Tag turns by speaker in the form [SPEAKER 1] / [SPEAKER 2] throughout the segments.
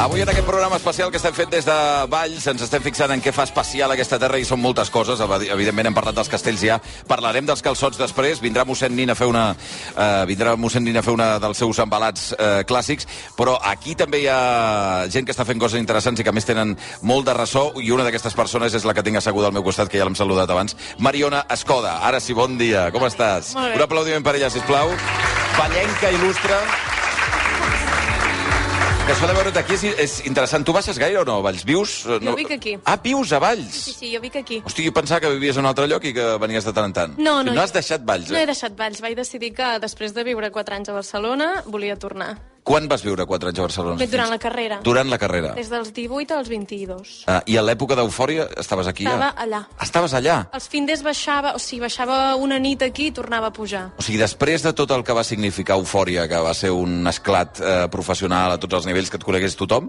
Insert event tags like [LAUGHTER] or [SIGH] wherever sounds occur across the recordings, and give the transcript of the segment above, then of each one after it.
[SPEAKER 1] aquest programa especial que estem fent des de Valls. Ens estem fixant en què fa especial aquesta terra i són moltes coses. Evidentment hem parlat dels castells ja. Parlarem dels calçots després. Vindrà mossèn Nina a fer una, uh, vindrà mossèn Nina a fer una dels seus embalats uh, clàssics. Però aquí també hi ha gent que està fent coses interessants i que a més tenen molt de ressò i una d'aquestes persones és la que tinc asseguda al meu costat, que ja l'hem saludat abans, Mariona Escoda. Ara sí, bon dia. Com estàs? Un aplaudiment per ella, sisplau. Vallenca il·lustre. Que això de veure't aquí és, és interessant. Tu baixes gaire o no, Valls? Vius? eh, No...
[SPEAKER 2] vic aquí.
[SPEAKER 1] Ah, vius a Valls?
[SPEAKER 2] Sí, sí, jo vic aquí.
[SPEAKER 1] Hosti, jo pensava que vivies a un altre lloc i que venies de tant en tant.
[SPEAKER 2] No, no.
[SPEAKER 1] No has deixat Valls,
[SPEAKER 2] No he
[SPEAKER 1] eh?
[SPEAKER 2] deixat Valls. Vaig decidir que després de viure 4 anys a Barcelona volia tornar.
[SPEAKER 1] Quan vas viure 4 anys a Barcelona?
[SPEAKER 2] Bé, durant la carrera.
[SPEAKER 1] Durant la carrera.
[SPEAKER 2] Des dels 18 als 22.
[SPEAKER 1] Ah, I a l'època d'eufòria estaves aquí?
[SPEAKER 2] Estava
[SPEAKER 1] ja?
[SPEAKER 2] allà.
[SPEAKER 1] Estaves allà?
[SPEAKER 2] Els finders baixava, o sigui, baixava una nit aquí i tornava a pujar.
[SPEAKER 1] O sigui, després de tot el que va significar Eufòria, que va ser un esclat eh, professional a tots els nivells que et conegués tothom,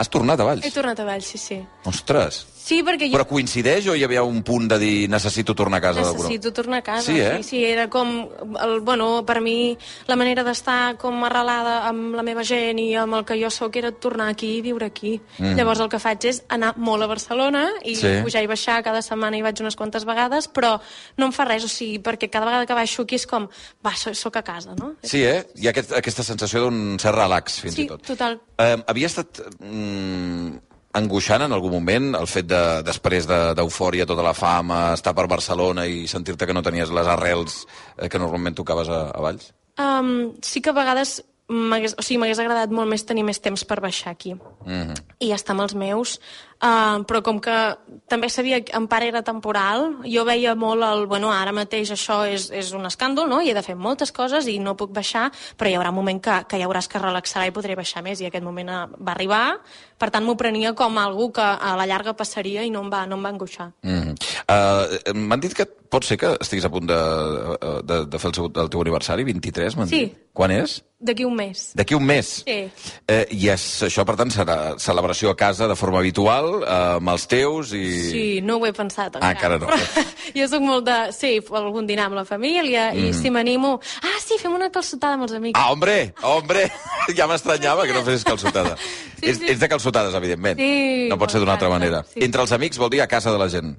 [SPEAKER 1] has tornat a Valls.
[SPEAKER 2] He tornat a Valls, sí, sí.
[SPEAKER 1] Ostres!
[SPEAKER 2] Sí, perquè jo
[SPEAKER 1] Però coincideix o hi havia un punt de dir necessito tornar a casa?
[SPEAKER 2] necessito tornar a casa.
[SPEAKER 1] Sí, eh?
[SPEAKER 2] sí, sí, era com, el, bueno, per mi la manera d'estar com arrelada amb la meva gent i amb el que jo sóc era tornar aquí i viure aquí. Mm. Llavors el que faig és anar molt a Barcelona i
[SPEAKER 1] Sí.
[SPEAKER 2] pujar i baixar, cada setmana hi vaig unes quantes vegades, però no em fa res, o sigui, perquè cada vegada que baixo aquí és com, va, sóc a casa, no?
[SPEAKER 1] Sí, eh? Hi ha aquest, aquesta sensació d'un cert relax, fins
[SPEAKER 2] Sí,
[SPEAKER 1] i tot.
[SPEAKER 2] total.
[SPEAKER 1] Eh, havia estat mm, angoixant en algun moment el fet de, després de- d'eufòria, tota la fama, estar per Barcelona i sentir-te que no tenies les arrels eh, que normalment tocaves a, a Valls?
[SPEAKER 2] Um, sí que a vegades m'hagués o sigui, agradat molt més tenir més temps per baixar aquí
[SPEAKER 1] Mm -hmm.
[SPEAKER 2] i estar amb els meus, uh, però com que també sabia que en part era temporal, jo veia molt el, bueno, ara mateix això és, és un escàndol, no? i he de fer moltes coses i no puc baixar, però hi haurà un moment que, que hi hauràs que relaxar i podré baixar més, i aquest moment eh, va arribar, per tant m'ho prenia com algú que a la llarga passaria i no em va, no em va angoixar.
[SPEAKER 1] Mm uh, M'han dit que pot ser que estiguis a punt de, de, de fer el, seu, el teu aniversari, 23, m'han
[SPEAKER 2] Sí.
[SPEAKER 1] dit. Quan és?
[SPEAKER 2] D'aquí un mes.
[SPEAKER 1] D'aquí un mes?
[SPEAKER 2] Sí.
[SPEAKER 1] Eh, I és, això, per tant, serà celebració a casa de forma habitual, eh, amb els teus i...
[SPEAKER 2] Sí, no ho he pensat
[SPEAKER 1] Ah,
[SPEAKER 2] encara.
[SPEAKER 1] encara no.
[SPEAKER 2] Però [LAUGHS] jo sóc molt de... Sí, algun dinar amb la família i si m'animo... Ah, sí, fem una calçotada amb els amics.
[SPEAKER 1] Mm. Ah, hombre, hombre! [LAUGHS] Ja m'estranyava que no fessis calçotada.
[SPEAKER 2] Sí,
[SPEAKER 1] ets,
[SPEAKER 2] sí.
[SPEAKER 1] ets de calçotades, evidentment.
[SPEAKER 2] Sí,
[SPEAKER 1] no pot ser d'una altra manera.
[SPEAKER 2] sí.
[SPEAKER 1] Entre els amics vol dir a casa de la gent.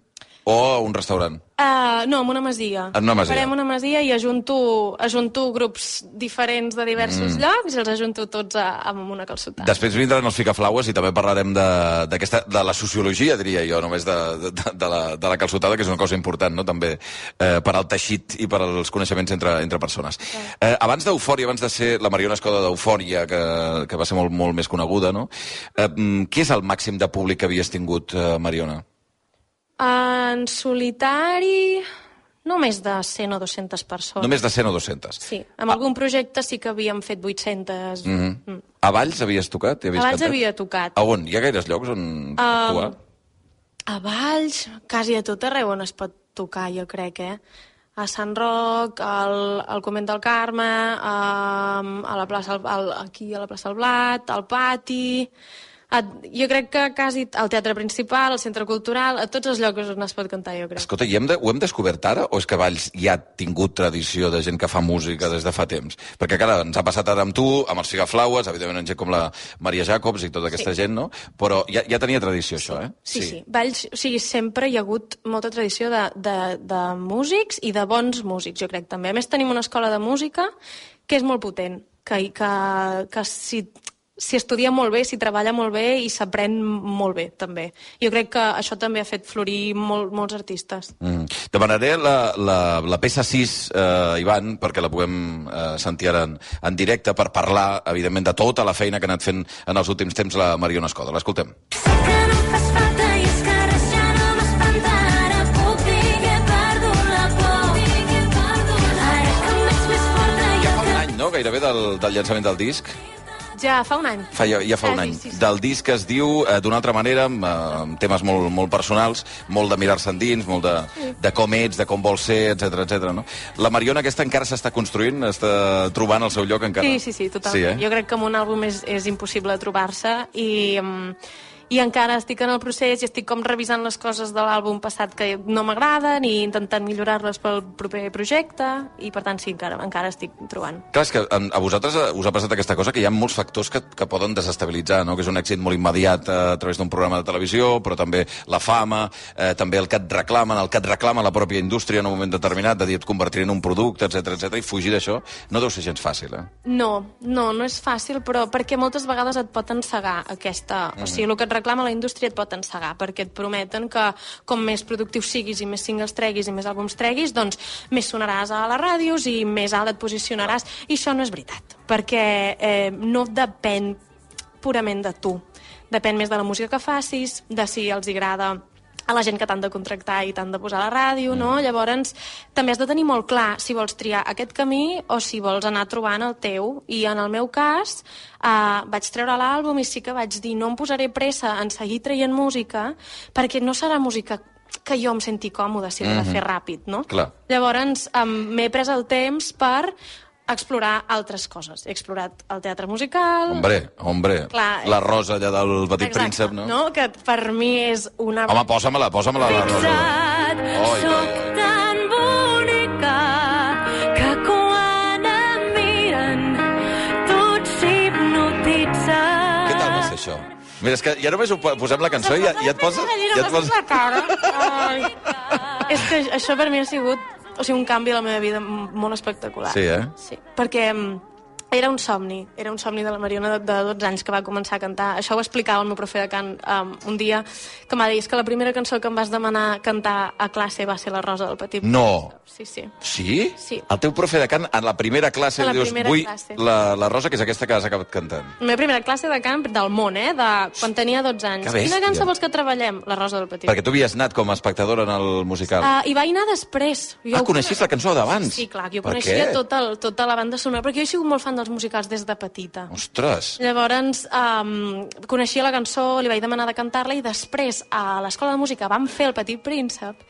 [SPEAKER 1] O a un restaurant.
[SPEAKER 2] Uh, no, en una masia.
[SPEAKER 1] En una masia.
[SPEAKER 2] Farem una masia i ajunto, ajunto grups diferents de diversos mm. llocs i els ajunto tots a, amb una calçotada.
[SPEAKER 1] Després vindran els ficaflaues i també parlarem de, de la sociologia, diria jo, només de, de, de, la, de la calçotada, que és una cosa important, no?, també, eh, per al teixit i per als coneixements entre, entre persones. Eh, abans d'Eufòria, abans de ser la Mariona Escoda d'Eufòria, que, que va ser molt, molt més coneguda, no?, eh, mm, què és el màxim de públic que havies tingut, eh, Mariona?
[SPEAKER 2] En solitari, no més de 100 o 200 persones.
[SPEAKER 1] Només de 100 o 200.
[SPEAKER 2] Sí, amb algun projecte sí que havíem fet 800. Mm -hmm. mm.
[SPEAKER 1] A Valls havies tocat? Havies
[SPEAKER 2] Abans
[SPEAKER 1] cantat?
[SPEAKER 2] havia tocat.
[SPEAKER 1] A on? Hi ha gaires llocs on actuar?
[SPEAKER 2] A Valls, quasi a tot arreu on es pot tocar, jo crec, eh? A Sant Roc, al, al Convent del Carme, a, a la plaça, al, aquí a la plaça del Blat, al Pati... A, jo crec que quasi al Teatre Principal, al Centre Cultural, a tots els llocs on es pot cantar, jo crec.
[SPEAKER 1] Escolta, i hem de, ho hem descobert ara o és que Valls ja ha tingut tradició de gent que fa música des de fa temps? Perquè, clar, ens ha passat ara amb tu, amb els Figaflaues, evidentment amb gent com la Maria Jacobs i tota aquesta
[SPEAKER 2] Sí.
[SPEAKER 1] gent, no? Però ja, ja tenia tradició, això, eh?
[SPEAKER 2] Sí, sí, sí. Valls, o sigui, sempre hi ha hagut molta tradició de, de, de músics i de bons músics, jo crec, també. A més, tenim una escola de música que és molt potent, que, que, que si, si estudia molt bé, si treballa molt bé i s'aprèn molt bé, també. Jo crec que això també ha fet florir molt, molts artistes.
[SPEAKER 1] Mm. Demanaré la, la, la peça 6, eh, Ivan, perquè la puguem eh, sentir ara en, en directe per parlar, evidentment, de tota la feina que ha anat fent en els últims temps la Mariona Escoda. L'escoltem.
[SPEAKER 3] Que no em fas falta i és que res ja no m'espanta. Ara puc dir que he perdut la por. Ara que em veig més forta i
[SPEAKER 1] Ja
[SPEAKER 3] el
[SPEAKER 1] fa un any, no?, gairebé del, del llançament del disc.
[SPEAKER 2] Ja fa un any.
[SPEAKER 1] Fa, ja, ja fa un any.
[SPEAKER 2] sí, sí, sí.
[SPEAKER 1] Del disc es diu, eh, d'una altra manera, amb, eh, amb temes molt, molt personals, molt de mirar-se endins, molt de, de com ets, de com vols ser, etc etc. no? La Mariona aquesta encara s'està construint, està trobant el seu lloc encara.
[SPEAKER 2] Sí, sí, sí, totalment.
[SPEAKER 1] Sí, eh?
[SPEAKER 2] Jo crec que amb un àlbum és, és impossible trobar-se i, um, i encara estic en el procés i estic com revisant les coses de l'àlbum passat que no m'agraden i intentant millorar-les pel proper projecte i per tant sí, encara, encara estic trobant.
[SPEAKER 1] Clar, és que a, vosaltres eh, us ha passat aquesta cosa que hi ha molts factors que, que poden desestabilitzar, no? que és un èxit molt immediat eh, a través d'un programa de televisió, però també la fama, eh, també el que et reclamen, el que et reclama la pròpia indústria en un moment determinat, de dir et convertiré en un producte, etc etc i fugir d'això no deu ser gens fàcil, eh?
[SPEAKER 2] No, no, no és fàcil, però perquè moltes vegades et pot encegar aquesta... O sigui, el que et reclama la indústria et pot encegar, perquè et prometen que com més productiu siguis i més singles treguis i més àlbums treguis, doncs més sonaràs a les ràdios i més alt et posicionaràs. I això no és veritat, perquè eh, no depèn purament de tu. Depèn més de la música que facis, de si els agrada a la gent que t'han de contractar i t'han de posar a la ràdio, no? Llavors, també has de tenir molt clar si vols triar aquest camí o si vols anar trobant el teu. I en el meu cas, eh, vaig treure l'àlbum i sí que vaig dir no em posaré pressa en seguir traient música perquè no serà música que jo em senti còmode si l'he de fer ràpid, no?
[SPEAKER 1] Clar.
[SPEAKER 2] Llavors, m'he pres el temps per explorar altres coses. He explorat el teatre musical...
[SPEAKER 1] Hombre, hombre,
[SPEAKER 2] Clar,
[SPEAKER 1] la rosa allà del Petit
[SPEAKER 2] Exacte,
[SPEAKER 1] Príncep, no?
[SPEAKER 2] no? Que per mi és una...
[SPEAKER 1] Home, posa-me-la, posa-me-la, la rosa.
[SPEAKER 3] Fixat,
[SPEAKER 1] oi,
[SPEAKER 3] soc tan bonica que quan em miren tots s'hipnotitzen.
[SPEAKER 1] Què tal va ser això? Mira, és que ja només ho posem la cançó i ja, ja et poses... Ja et poses...
[SPEAKER 2] la cara. [LAUGHS] Ai. és que això per mi ha sigut o sigui, un canvi a la meva vida molt espectacular.
[SPEAKER 1] Sí, eh?
[SPEAKER 2] Sí, perquè mm, era un somni, era un somni de la Mariona de, de 12 anys que va començar a cantar. Això ho explicava el meu profe de cant um, un dia, que m'ha dit "És que la primera cançó que em vas demanar cantar a classe va ser La Rosa del Petit
[SPEAKER 1] No.
[SPEAKER 2] Príncep". Sí, sí.
[SPEAKER 1] Sí?
[SPEAKER 2] Sí.
[SPEAKER 1] El teu profe de cant, en la primera classe,
[SPEAKER 2] A la
[SPEAKER 1] dius,
[SPEAKER 2] primera
[SPEAKER 1] vull
[SPEAKER 2] classe.
[SPEAKER 1] la, la rosa, que és aquesta que has acabat cantant.
[SPEAKER 2] La meva primera classe de cant del món, eh? De quan tenia 12 anys. Quina cançó vols que treballem? La Rosa del Petit
[SPEAKER 1] Perquè tu havies anat com a espectadora en el musical.
[SPEAKER 2] Uh, I vaig anar després. Jo
[SPEAKER 1] ah, coneixies la cançó d'abans?
[SPEAKER 2] Sí, clar, jo
[SPEAKER 1] Per
[SPEAKER 2] coneixia
[SPEAKER 1] què?
[SPEAKER 2] tota, el, tota la banda sonora, perquè jo he sigut molt fan dels musicals des de petita.
[SPEAKER 1] Ostres.
[SPEAKER 2] Llavors, um, coneixia la cançó, li vaig demanar de cantar-la i després a l'escola de música vam fer el Petit Príncep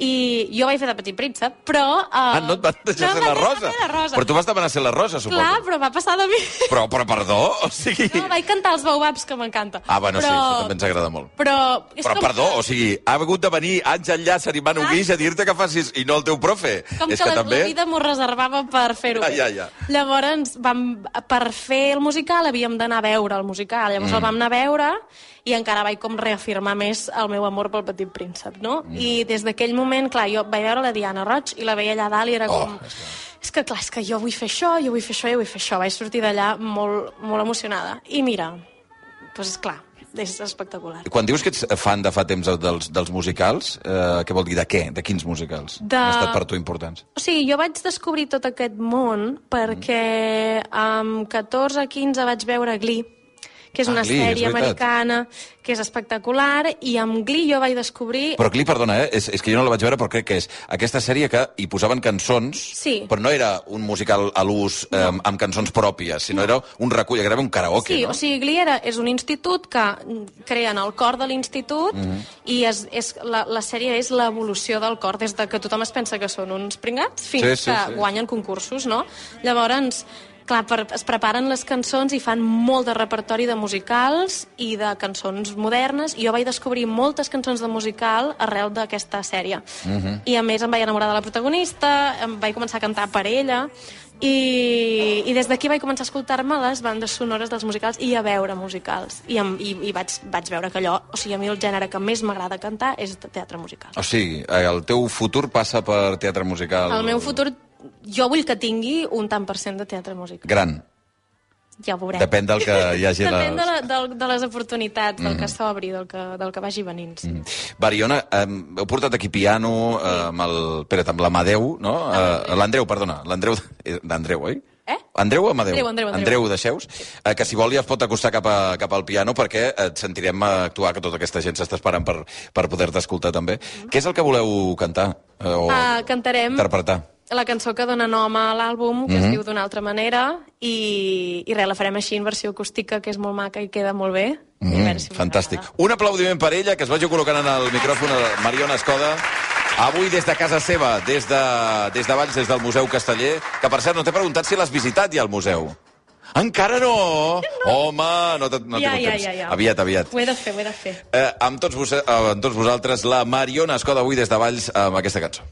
[SPEAKER 2] i jo vaig fer de Petit Príncep, però... Uh,
[SPEAKER 1] Ah, no et van deixar
[SPEAKER 2] no
[SPEAKER 1] ser la rosa.
[SPEAKER 2] la rosa.
[SPEAKER 1] Però tu vas demanar ser la rosa, suposo.
[SPEAKER 2] Clar, però va passar de mi.
[SPEAKER 1] Però, però, perdó, o sigui...
[SPEAKER 2] No, vaig cantar els baobabs, que m'encanta.
[SPEAKER 1] Ah, bueno,
[SPEAKER 2] però...
[SPEAKER 1] sí, això també ens agrada molt.
[SPEAKER 2] Però... és
[SPEAKER 1] Però,
[SPEAKER 2] com
[SPEAKER 1] perdó, o sigui, ha hagut de venir Àngel Llàcer i Manu. Guix a dir-te que facis i no el teu profe.
[SPEAKER 2] Com
[SPEAKER 1] és
[SPEAKER 2] que,
[SPEAKER 1] que,
[SPEAKER 2] la,
[SPEAKER 1] també...
[SPEAKER 2] la vida m'ho reservava per fer-ho
[SPEAKER 1] Ja, ja, ja.
[SPEAKER 2] Llavors, vam, per fer el musical havíem d'anar a veure el musical. Llavors mm. el vam anar a veure i encara vaig com reafirmar més el meu amor pel Petit Príncep, no? Mm. I des d'aquell moment, clar, jo vaig veure la Diana Roig i la veia allà dalt i era
[SPEAKER 1] Oh,
[SPEAKER 2] com... és que clar, és que jo vull fer això, jo vull fer això, jo vull fer això. Vaig sortir d'allà molt, molt emocionada. I mira, doncs clar, és espectacular.
[SPEAKER 1] Quan dius que ets fan de fa temps dels, dels musicals, eh, què vol dir? De què? De quins musicals?
[SPEAKER 2] De-
[SPEAKER 1] Han estat per tu importants?
[SPEAKER 2] O sigui, jo vaig descobrir tot aquest món perquè amb 14 15 vaig veure Glee, que és
[SPEAKER 1] Ah,
[SPEAKER 2] una
[SPEAKER 1] Glee,
[SPEAKER 2] sèrie americana que és espectacular, i amb Glee jo vaig descobrir...
[SPEAKER 1] Però Glee, perdona, eh? és, és que jo no la vaig veure, però crec que és aquesta sèrie que hi posaven cançons,
[SPEAKER 2] Sí.
[SPEAKER 1] però no era un musical a l'ús eh, amb, amb cançons pròpies, sinó era un recull, era un karaoke,
[SPEAKER 2] Sí,
[SPEAKER 1] no?
[SPEAKER 2] o sigui, Glee era, és un institut que mm, creen el cor de l'institut
[SPEAKER 1] Mhm.
[SPEAKER 2] i és, és, la, la sèrie és l'evolució del cor, des de que tothom es pensa que són uns pringats fins
[SPEAKER 1] Sí, sí,
[SPEAKER 2] que
[SPEAKER 1] sí.
[SPEAKER 2] guanyen concursos, no? Llavors, clar, per, es preparen les cançons i fan molt de repertori de musicals i de cançons modernes, i jo vaig descobrir moltes cançons de musical arrel d'aquesta sèrie.
[SPEAKER 1] Mhm.
[SPEAKER 2] I a més em vaig enamorar de la protagonista, em vaig començar a cantar per ella, i, i des d'aquí vaig començar a escoltar-me les bandes sonores dels musicals i a veure musicals. I, em, i, i vaig, vaig veure que allò, o sigui, a mi el gènere que més m'agrada cantar és teatre musical.
[SPEAKER 1] O sigui, el teu futur passa per teatre musical...
[SPEAKER 2] El meu futur, jo vull que tingui un tant per cent de teatre musical.
[SPEAKER 1] Gran.
[SPEAKER 2] Ja ho veurem.
[SPEAKER 1] Depèn del que hi hagi... [LAUGHS]
[SPEAKER 2] Depèn de,
[SPEAKER 1] les-
[SPEAKER 2] la, de, de les oportunitats, del que s'obri, del, que, del que vagi venint. Sí.
[SPEAKER 1] Bariona, eh, heu portat aquí piano eh, amb el... Espera't, amb l'Amadeu, no? Eh, L'Andreu, perdona. L'Andreu... eh, D'Andreu, oi?
[SPEAKER 2] Eh?
[SPEAKER 1] Andreu o Amadeu?
[SPEAKER 2] Andreu, Andreu, Andreu.
[SPEAKER 1] Andreu deixeus. Eh, que si vol ja es pot acostar cap, a, cap al piano perquè et sentirem actuar, que tota aquesta gent s'està esperant per, per poder-te escoltar també. Què és el que voleu cantar? Eh, o
[SPEAKER 2] Uh, cantarem
[SPEAKER 1] interpretar?
[SPEAKER 2] la cançó que dona nom a l'àlbum, que
[SPEAKER 1] mm -hmm.
[SPEAKER 2] es mhm. diu d'una altra manera, i, i res, la farem així en versió acústica, que és molt maca i queda molt bé. Mm -hmm. si
[SPEAKER 1] Fantàstic. Un aplaudiment per ella, que es vagi col·locant en el micròfon de Mariona Escoda. Avui des de casa seva, des de, des de Valls, des del Museu Casteller, que per cert no t'he preguntat si l'has visitat ja al museu. Encara no! no. Home, no, te, no
[SPEAKER 4] ja,
[SPEAKER 1] tinc
[SPEAKER 4] ja. Ja, ja.
[SPEAKER 1] Aviat, aviat.
[SPEAKER 4] Ho he de fer, ho he de fer.
[SPEAKER 1] Eh, amb, tots vos, eh, amb tots vosaltres, la Mariona Escoda avui des de Valls amb aquesta cançó.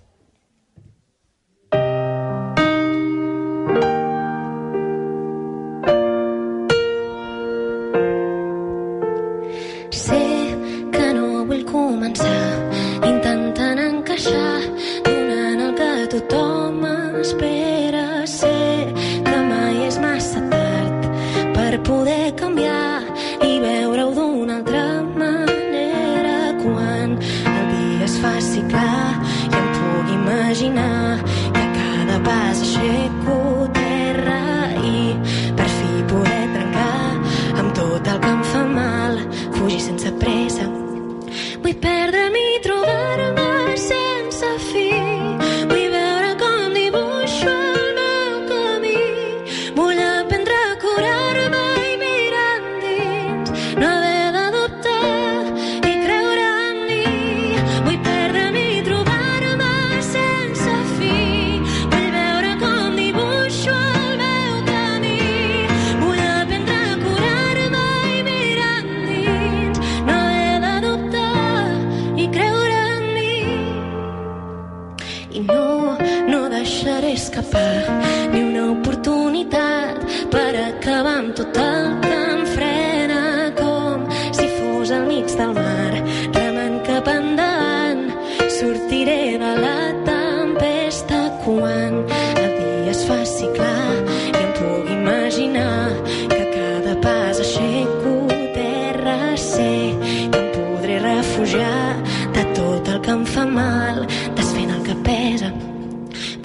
[SPEAKER 1] pude
[SPEAKER 2] cambiar.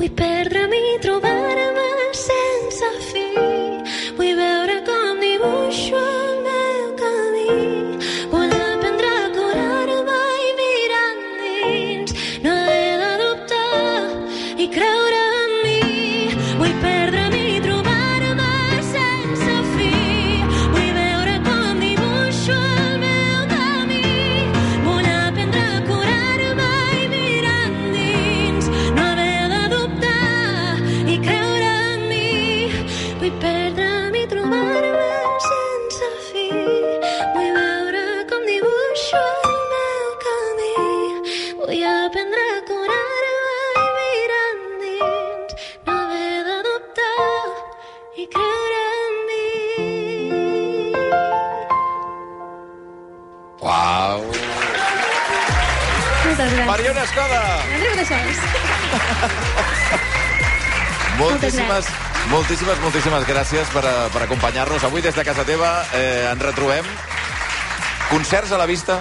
[SPEAKER 2] perra això. [LAUGHS]
[SPEAKER 1] Moltíssimes, moltíssimes, moltíssimes gràcies per, eh, per acompanyar-nos avui des de casa teva. Eh, ens retrobem. Concerts a la vista?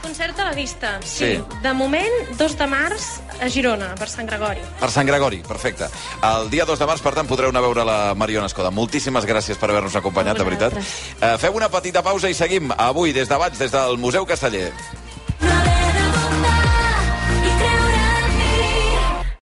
[SPEAKER 4] Concert a la vista, sí.
[SPEAKER 1] sí.
[SPEAKER 4] De moment, 2 de març a Girona, per Sant Gregori.
[SPEAKER 1] Per Sant Gregori, perfecte. El dia 2 de març, per tant, podreu anar a veure la Mariona Escoda. Moltíssimes gràcies per haver-nos acompanyat, de veritat. Eh, feu una petita pausa i seguim avui des de Baig, des del Museu Casteller.
[SPEAKER 5] Vale.